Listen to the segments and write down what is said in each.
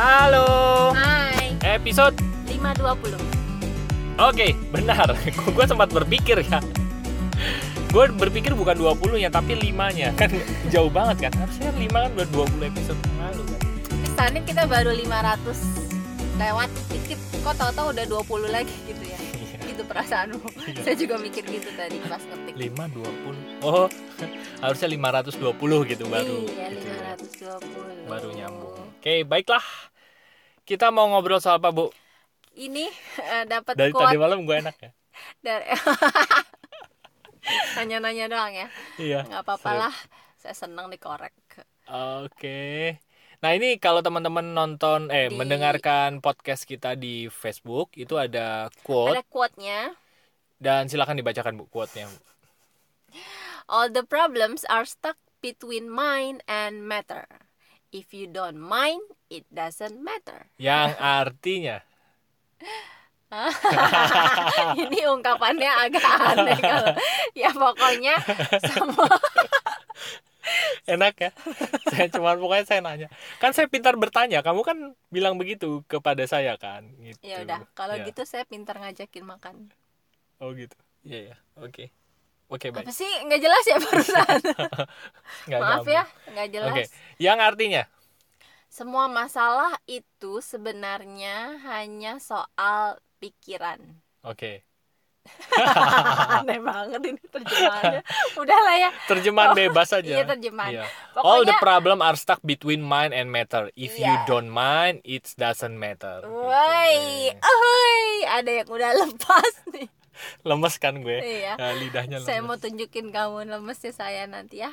Halo. Hai, Episode 520. Oke, benar. gue sempat berpikir ya. Gue berpikir bukan 20 nya tapi 5 nya Kan jauh banget kan. Harusnya kan 5 kan udah 20 episode yang lalu kan. Kesannya kita baru 500 lewat dikit. Kok tahu-tahu udah 20 lagi gitu ya. Iya. Gitu perasaanmu. Iya. Saya juga mikir gitu tadi pas ngetik. 5 20. Oh, harusnya 520 gitu baru. Iya, gitu ya. 520. Baru nyambung. Oke, baiklah. Kita mau ngobrol soal apa, Bu? Ini eh, dapat Dari quote tadi malam gue enak ya. dari Nanya-nanya doang ya. Iya. nggak apa-apa lah. Saya senang dikorek. Oke. Nah ini kalau teman-teman nonton eh Di- mendengarkan podcast kita di Facebook itu ada quote Ada quote-nya. dan silakan dibacakan bu quote-nya. All the problems are stuck between mind and matter. If you don't mind, it doesn't matter. Yang artinya Ini ungkapannya agak aneh kalau ya pokoknya semua enak ya. saya cuma pokoknya saya nanya. Kan saya pintar bertanya. Kamu kan bilang begitu kepada saya kan. Gitu. ya udah kalau Ya. gitu saya pintar ngajakin makan. Oh gitu. Iya ya. Oke. Oke baik. Apa sih nggak jelas ya barusan? Maaf ya nggak jelas. Oke. Yang artinya Semua masalah itu sebenarnya hanya soal pikiran. Oke. aneh banget ini terjemahannya. Udahlah ya. Terjemahan Oh, bebas aja. iya, terjemahan. Iya. All the Pokoknya problem are stuck between mind and matter. If you Iya. don't mind, it doesn't matter. Woi, Gitu. oi, ada yang udah lepas nih. Lemes kan gue? Iya. Nah, lidahnya lemes. Saya mau tunjukin kamu lemesnya saya nanti ya.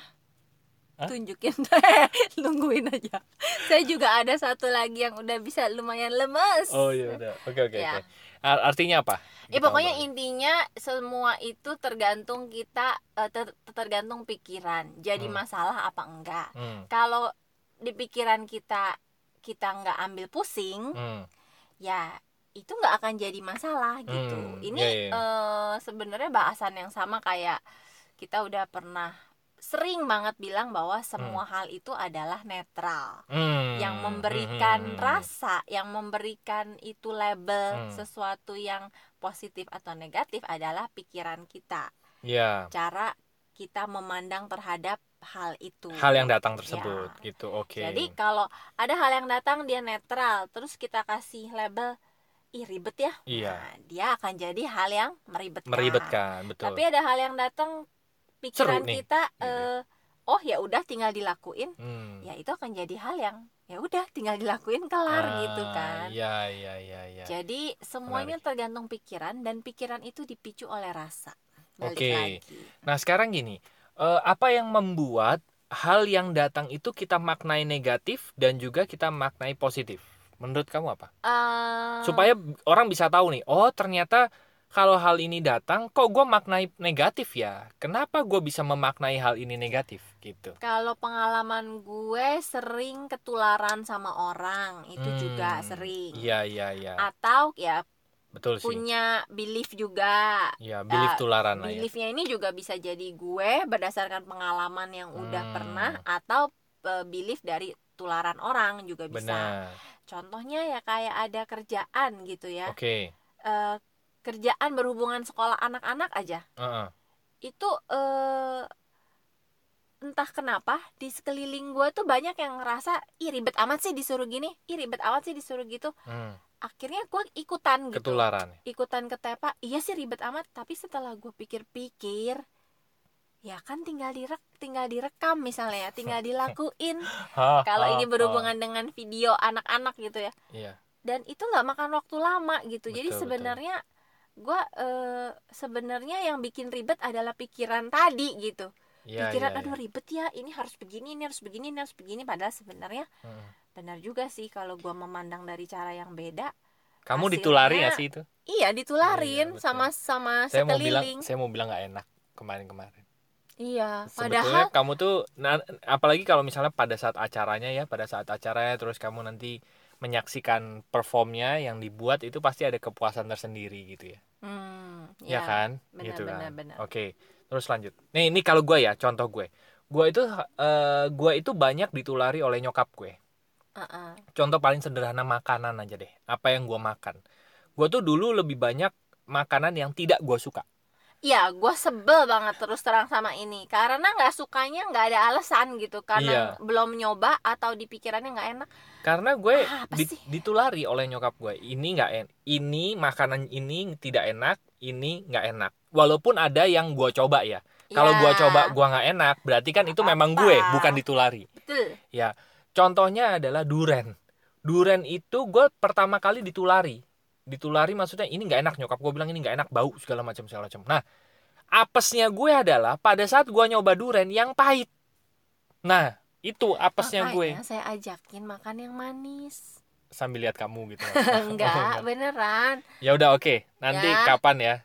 Hah? Tunjukin, nungguin aja. Saya juga ada satu lagi yang udah bisa lumayan lemes. Oh iya udah. Oke oke Ya. oke. Ar- Artinya apa? Ya pokoknya intinya semua itu tergantung kita eh, ter- tergantung pikiran. Jadi Hmm. masalah apa enggak. Hmm. Kalau di pikiran kita kita nggak ambil pusing, Hmm. ya itu nggak akan jadi masalah gitu. Hmm, Ini iya, iya. eh, sebenarnya bahasan yang sama kayak kita udah pernah sering banget bilang bahwa semua hal itu adalah netral. Hmm. Yang memberikan Hmm, hmm, hmm. rasa, yang memberikan itu label Hmm. sesuatu yang positif atau negatif adalah pikiran kita. Ya. Cara kita memandang terhadap hal itu. Hal yang datang tersebut Ya. gitu. Oke. Jadi kalau ada hal yang datang dia netral, terus kita kasih label ih ribet ya. Iya. Nah, dia akan jadi hal yang meribetkan. Meribetkan, betul. Tapi ada hal yang datang pikiran Seru nih. kita Gitu. eh, oh ya udah tinggal dilakuin. Hmm. Ya itu akan jadi hal yang ya udah tinggal dilakuin kelar Ah, gitu kan. Iya iya iya iya. Jadi semuanya tergantung pikiran dan pikiran itu dipicu oleh rasa. Balik Oke. lagi. Nah sekarang gini, eh, apa yang membuat hal yang datang itu kita maknai negatif dan juga kita maknai positif? Menurut kamu apa? Eh, Supaya orang bisa tahu nih, oh ternyata kalau hal ini datang, kok gue maknai negatif ya? Kenapa gue bisa memaknai hal ini negatif gitu? Kalau pengalaman gue sering ketularan sama orang, itu Hmm, juga sering. Iya iya iya, Atau ya betul sih. punya belief juga. Ya belief eh, tularan lah ya. Beliefnya ini juga bisa jadi gue berdasarkan pengalaman yang udah Hmm. pernah atau eh, belief dari tularan orang juga bisa. Benar. Contohnya ya kayak ada kerjaan gitu ya. Oke. Eh, kerjaan berhubungan sekolah anak-anak aja. Heeh. Itu eh entah kenapa di sekeliling gue tuh banyak yang ngerasa ih ribet amat sih disuruh gini, ih ribet amat sih disuruh gitu. Hmm, Akhirnya gue ikutan gitu. Ketularan. ikutan ketepa iya sih ribet amat tapi setelah gue pikir-pikir ya kan tinggal direk tinggal direkam misalnya ya tinggal dilakuin kalau ini berhubungan dengan video anak-anak gitu ya Iya. dan itu nggak makan waktu lama gitu jadi Betul, sebenarnya gue eh, sebenarnya yang bikin ribet adalah pikiran tadi gitu Iya, pikiran iya, aduh iya. ribet ya ini harus begini ini harus begini ini harus begini padahal sebenarnya Hmm. benar juga sih kalau gue memandang dari cara yang beda Kamu hasilnya- ditulari gak sih itu? iya ditularin betul. sama sama Saya mau bilang, sekeliling saya mau bilang gak enak kemarin-kemarin. Iya, Sebetulnya padahal kamu tuh, nah, apalagi kalau misalnya pada saat acaranya ya, pada saat acaranya terus kamu nanti menyaksikan performnya yang dibuat itu pasti ada kepuasan tersendiri gitu ya, hmm, ya, kan? benar, gitu benar, kan. benar. Oke, terus lanjut. Nih, ini kalau gue ya, contoh gue, gue itu, eh gue itu banyak ditulari oleh nyokap gue. Heeh. contoh paling sederhana makanan aja deh apa yang gue makan gue tuh dulu lebih banyak makanan yang tidak gue suka Iya, gue sebel banget terus terang sama ini. Karena nggak sukanya nggak ada alasan gitu. Karena Iya. belum nyoba atau di pikirannya nggak enak. karena gue Ah, apa di- sih? ditulari oleh nyokap gue ini nggak en ini makanan ini tidak enak ini nggak enak. Walaupun ada yang gue coba ya. Kalau Ya, gue coba gue nggak enak berarti kan itu Nggak memang gue bukan ditulari. Betul. contohnya adalah duren duren itu gue pertama kali ditulari ditulari maksudnya ini nggak enak nyokap gue bilang ini nggak enak bau segala macam segala macam. Nah apesnya gue adalah pada saat gue nyoba duren yang pahit. Nah itu apesnya gue Makanya saya ajakin makan yang manis. sambil lihat kamu gitu. Enggak, beneran. ya udah oke. Nanti Ya. kapan ya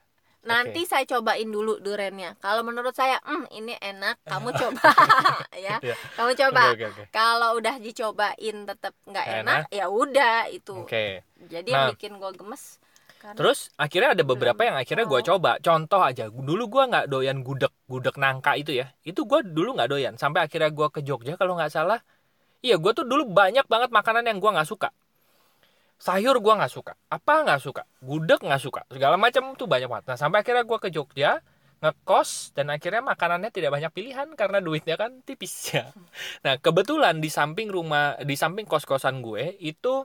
Nanti saya cobain dulu durennya. Kalau menurut saya, hmm ini enak, kamu coba ya. Iya. Kamu coba. oke oke oke Kalau udah dicobain tetap nggak Nggak enak, ya udah itu. Oke. Jadi Nah. yang bikin gue gemes. Karena terus akhirnya ada beberapa yang akhirnya gue coba contoh aja dulu gue nggak doyan gudeg gudeg nangka itu ya itu gue dulu nggak doyan sampai akhirnya gue ke Jogja kalau nggak salah iya gue tuh dulu banyak banget makanan yang gue nggak suka sayur gue nggak suka apa nggak suka gudeg nggak suka segala macam tuh banyak banget. Nah sampai akhirnya gue ke Jogja ngekos dan akhirnya makanannya tidak banyak pilihan karena duitnya kan tipis ya. Nah kebetulan di samping rumah di samping kos kosan gue itu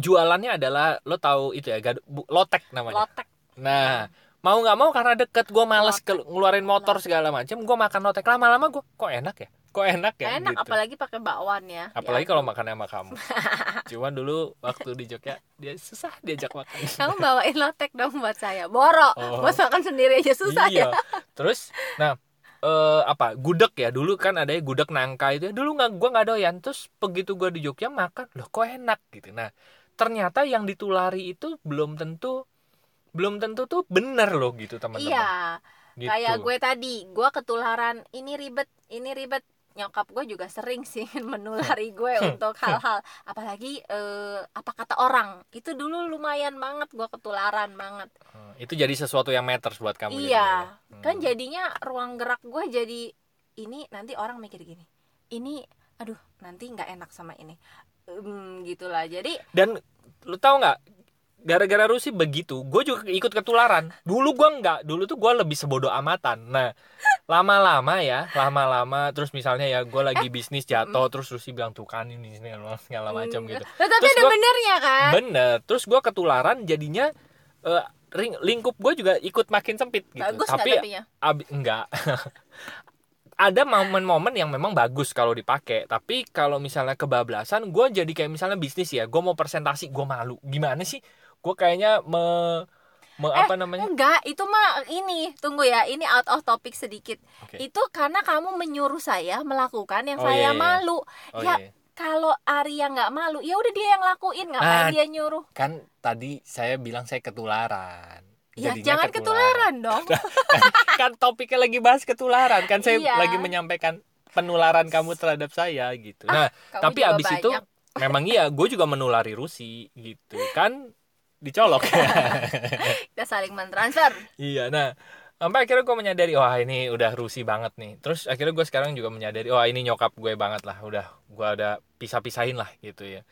jualannya adalah lo tahu itu ya gado- bu- lotek namanya. Lotek. nah mau nggak mau karena deket gue males ngeluarin motor segala macam gue makan lotek. Lama-lama gue kok enak ya kok enak ya enak gitu. apalagi pakai bakwan ya. Apalagi Ya. kalau makannya sama kamu. Cuman dulu waktu di Jogja dia susah diajak makan. kamu bawain lotek dong buat saya. Boro. Oh. Buat makan sendiri aja susah iya. ya. Terus nah eh apa gudeg ya dulu kan ada ya gudeg nangka itu ya. dulu nggak gua nggak doyan terus begitu gua di Jogja makan loh kok enak gitu nah ternyata yang ditulari itu belum tentu belum tentu tuh bener loh gitu teman-teman Iya. gitu. Kayak gue tadi, gue ketularan ini ribet, ini ribet. Nyokap gue juga sering sih menulari gue untuk hal-hal apalagi eh, apa kata orang. Itu dulu lumayan banget gue ketularan banget. Itu jadi sesuatu yang matters buat kamu iya. jadinya ya? Kan Hmm. jadinya ruang gerak gue jadi ini nanti orang mikir gini. Ini aduh, nanti nggak enak sama ini. Hmm, gitulah. Jadi dan lu tahu nggak gara-gara Rusi begitu gue juga ikut ketularan dulu gue nggak dulu tuh gue lebih sebodoh amatan nah lama-lama ya lama-lama. Terus misalnya ya gue lagi bisnis jatuh terus Rusi bilang tuh kan ini ini segala macam hmm, gitu. Loh, tapi Terus ada gua- benernya kan? bener. Terus gue ketularan jadinya eh, ring- lingkup gue juga ikut makin sempit gitu. Bagus tapi tapinya? Abi, enggak. Ada momen-momen yang memang bagus kalau dipakai. Tapi kalau misalnya kebablasan gue jadi kayak misalnya bisnis ya gue mau presentasi gue malu. Gimana sih? Gue kayaknya me, me Eh, apa namanya Enggak, itu mah ini, tunggu ya, ini out of topic sedikit. Oke. Itu karena kamu menyuruh saya melakukan yang Oh, saya iya, iya. malu. oh ya, iya Kalau Arya nggak malu, ya udah dia yang lakuin, ngapain Ah, dia nyuruh? kan tadi saya bilang saya ketularan Ya jangan ketularan dong. kan topiknya lagi bahas ketularan kan saya Iya. lagi menyampaikan penularan kamu terhadap saya gitu nah Kamu tapi abis itu memang iya gue juga menulari Rusi gitu kan dicolok kita saling mentransfer. Iya, nah sampai akhirnya gue menyadari wah ini udah rusi banget nih. Terus akhirnya gue sekarang juga menyadari wah ini nyokap gue banget lah. Udah gue ada pisah-pisahin lah gitu ya.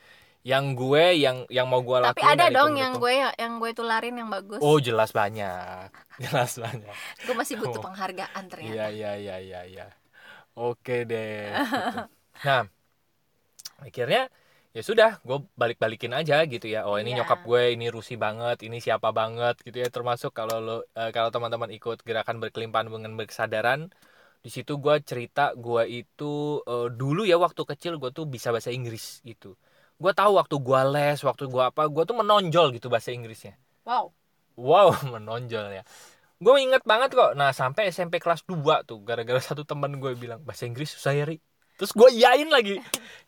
Yang gue yang yang mau gue Tapi lakuin ada dong itu yang gue yang gue tularin yang bagus. Oh jelas banyak, jelas banyak. Gue masih butuh Oh. penghargaan ternyata. Iya iya iya iya iya. Oke deh. gitu. Nah akhirnya ya sudah gue balik-balikin aja gitu ya. Oh ini Iya. nyokap gue ini rusi banget, ini siapa banget gitu ya. Termasuk kalau lo eh, kalau teman-teman ikut gerakan berkelimpahan dengan berkesadaran di situ gue cerita gue itu eh, dulu ya waktu kecil gue tuh bisa bahasa Inggris gitu. Gue tahu waktu gue les, waktu gue apa, gue tuh menonjol gitu bahasa Inggrisnya. Wow. Wow, menonjol ya. Gue inget banget kok. Nah, sampai SMP kelas 2 tuh gara-gara satu teman gue bilang bahasa Inggris susah ya, Ri. Terus gue iyain lagi.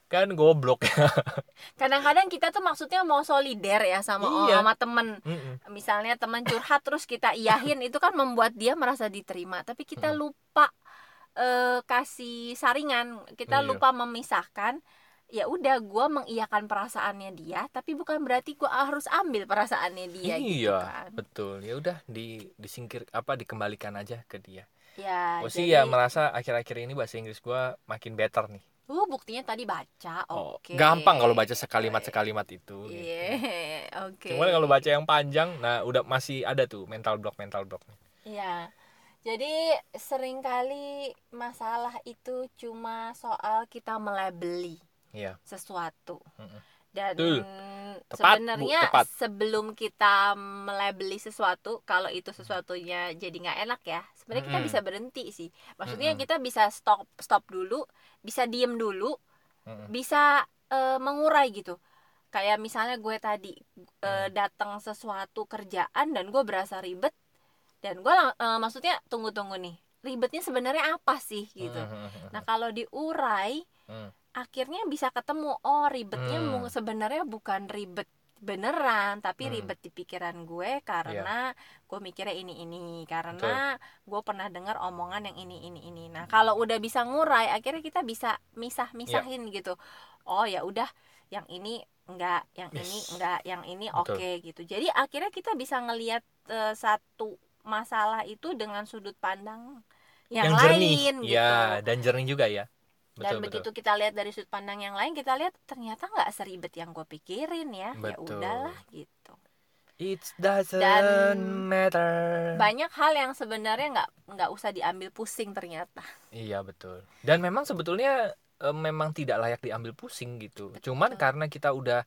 Kan goblok ya. Kadang-kadang kita tuh maksudnya mau solider ya sama Iya. sama temen. Mm-mm. misalnya teman curhat terus kita iyahin itu kan membuat dia merasa diterima tapi kita Hmm. lupa eh, kasih saringan kita Iya. lupa memisahkan ya udah gua mengiyakan perasaannya dia tapi bukan berarti gua harus ambil perasaannya dia gitu iya, kan betul. Ya udah di disingkir apa dikembalikan aja ke dia. Ya Gue sih jadi ya merasa akhir-akhir ini bahasa Inggris gue makin better nih. Uh, buktinya tadi baca. Oh, Oke. gampang kalau baca sekalimat sekalimat itu. gitu. Iya, oke. Cuman kalau baca yang panjang, nah udah masih ada tuh mental block mental block. Iya. Jadi sering kali masalah itu cuma soal kita melabeli Iya. sesuatu. Mm-mm. Dan Betul. Tepat, Bu, sebenarnya tepat. sebelum kita melabeli sesuatu, kalau itu sesuatunya jadi nggak enak ya, sebenarnya kita Mm-mm. bisa berhenti sih. Maksudnya Mm-mm. kita bisa stop stop dulu, bisa diem dulu, Mm-mm. bisa eh, mengurai gitu. Kayak misalnya gue tadi Hmm. datang sesuatu kerjaan dan gue berasa ribet dan gue eh, maksudnya tunggu-tunggu nih ribetnya sebenarnya apa sih gitu. Mm-mm. Nah kalau diurai Mm. Akhirnya bisa ketemu oh ribetnya Hmm. sebenarnya bukan ribet beneran tapi Hmm. Iya. ribet di pikiran gue karena gue mikirnya ini ini karena gue pernah dengar omongan yang ini ini ini nah kalau udah bisa ngurai akhirnya kita bisa misah misahin Iya. gitu oh ya udah yang ini enggak yang Yes. ini enggak yang ini Betul. oke gitu jadi akhirnya kita bisa ngelihat eh, satu masalah itu dengan sudut pandang yang, yang jernih. lain gitu Ya, dan jernih juga ya. Dan Betul, begitu betul. kita lihat dari sudut pandang yang lain kita lihat ternyata nggak seribet yang gue pikirin ya ya udahlah gitu It doesn't Dan matter. banyak hal yang sebenarnya nggak nggak usah diambil pusing ternyata Iya betul. Dan memang sebetulnya eh, memang tidak layak diambil pusing gitu. Betul. Cuman karena kita udah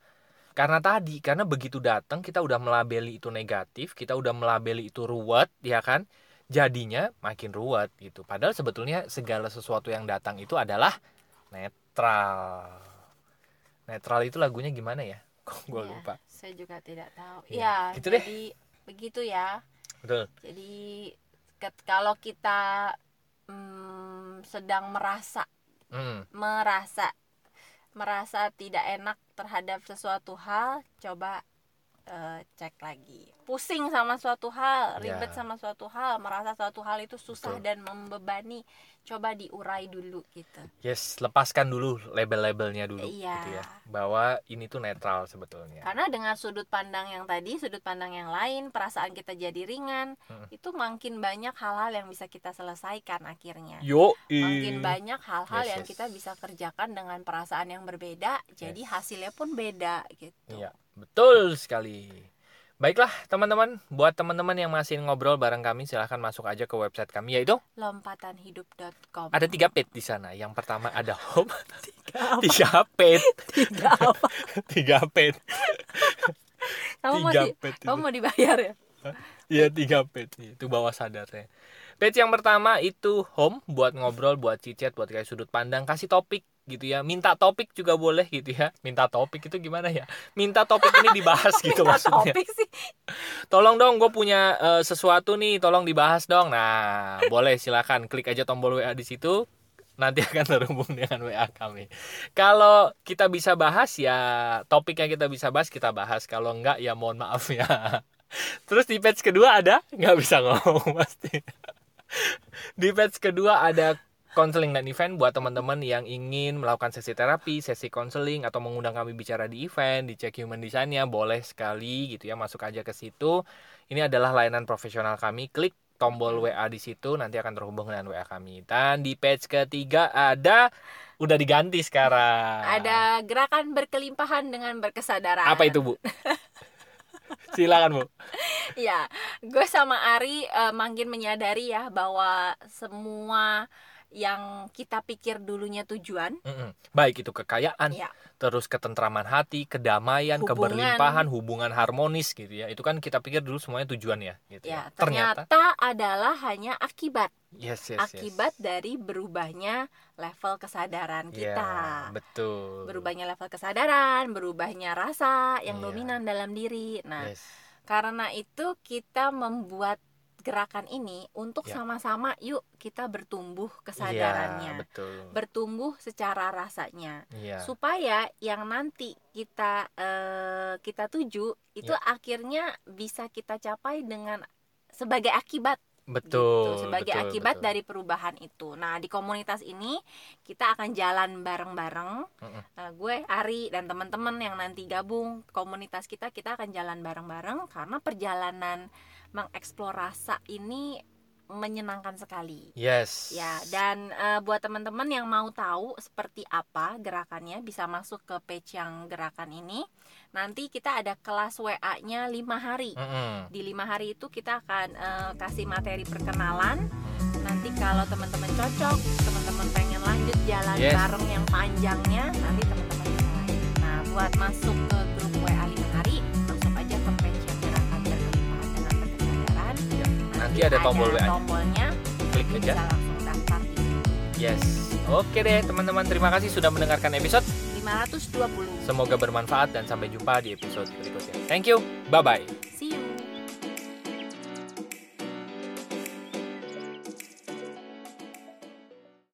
karena tadi karena begitu datang kita udah melabeli itu negatif, kita udah melabeli itu ruwet, ya kan? Jadinya makin ruwet gitu. Padahal sebetulnya segala sesuatu yang datang itu adalah netral. Netral itu lagunya gimana ya? Kok gue Ya, lupa. saya juga tidak tahu Iya, ya gitu deh. jadi begitu ya Betul. jadi kalau kita mm, sedang merasa Hmm, merasa merasa tidak enak terhadap sesuatu hal coba eh, cek lagi pusing sama suatu hal ribet Ya. sama suatu hal merasa suatu hal itu susah Betul. dan membebani coba diurai dulu gitu Yes, lepaskan dulu label-labelnya dulu Iya. gitu ya. Bahwa ini tuh netral sebetulnya. karena dengan sudut pandang yang tadi sudut pandang yang lain perasaan kita jadi ringan Hmm. itu makin banyak hal-hal yang bisa kita selesaikan akhirnya Yo, makin banyak hal-hal Yes, yang yes. kita bisa kerjakan dengan perasaan yang berbeda jadi Yes. hasilnya pun beda gitu Iya, betul sekali. Baiklah teman-teman, buat teman-teman yang masih ngobrol bareng kami silahkan masuk aja ke website kami yaitu lompatanhidup.com ada tiga page di sana. Yang pertama ada home, tiga page, tiga apa? Tiga page, kamu mau tiga di, page. kamu mau dibayar ya? Iya tiga page itu bawah sadarnya. Page yang pertama itu home buat ngobrol, buat cicat, buat kayak sudut pandang, kasih topik gitu ya. Minta topik juga boleh gitu ya. Minta topik itu gimana ya? Minta topik ini dibahas gitu Minta maksudnya. topik sih. Tolong dong gue punya eh, sesuatu nih tolong dibahas dong. Nah boleh silakan. Klik aja tombol WA di situ. Nanti akan terhubung dengan WA kami. Kalau kita bisa bahas ya topik yang kita bisa bahas kita bahas. Kalau enggak ya mohon maaf ya. Terus di page kedua ada? Nggak bisa ngomong pasti. Di page kedua ada konseling dan event buat teman-teman yang ingin melakukan sesi terapi, sesi konseling atau mengundang kami bicara di event, di Check Human Design-nya boleh sekali gitu ya masuk aja ke situ. Ini adalah layanan profesional kami. Klik tombol WA di situ nanti akan terhubung dengan WA kami. Dan di page ketiga ada udah diganti sekarang. ada gerakan berkelimpahan dengan berkesadaran Apa itu, Bu? Silakan, Bu. ya gue sama Ari eh, makin menyadari ya bahwa semua yang kita pikir dulunya tujuan Mm-mm. Baik itu kekayaan, ya terus ketentraman hati, kedamaian, Hubungan. keberlimpahan, hubungan harmonis gitu ya. Itu kan kita pikir dulu semuanya tujuan ya, gitu ya ya. ternyata, adalah hanya akibat yes, yes, yes. akibat dari berubahnya level kesadaran Ya, kita betul. berubahnya level kesadaran berubahnya rasa yang Iya. dominan dalam diri nah Yes. karena itu kita membuat gerakan ini untuk Ya. sama-sama yuk kita bertumbuh kesadarannya betul. bertumbuh secara rasanya Iya. supaya yang nanti kita eh, kita tuju itu Ya. akhirnya bisa kita capai dengan sebagai akibat Betul. gitu, sebagai betul, akibat betul. dari perubahan itu. Nah, di komunitas ini kita akan jalan bareng-bareng. Mm-mm. Nah, gue, Ari dan teman-teman yang nanti gabung komunitas kita, kita akan jalan bareng-bareng karena perjalanan mengeksplor rasa ini menyenangkan sekali. Yes. Ya, dan eh, buat teman-teman yang mau tahu seperti apa gerakannya bisa masuk ke page yang gerakan ini. Nanti kita ada kelas WA-nya lima hari. Mm-mm. Di lima hari itu kita akan eh, kasih materi perkenalan. Nanti kalau teman-teman cocok, teman-teman pengen lanjut jalan Yes. bareng yang panjangnya, nanti teman-teman bisa. Nah, buat masuk ke grup Nanti ada tombol WA. tombolnya Klik bisa aja. langsung daftar. Yes. Oke deh teman-teman, terima kasih sudah mendengarkan episode. 520 Semoga bermanfaat dan sampai jumpa di episode berikutnya. Thank you. Bye bye.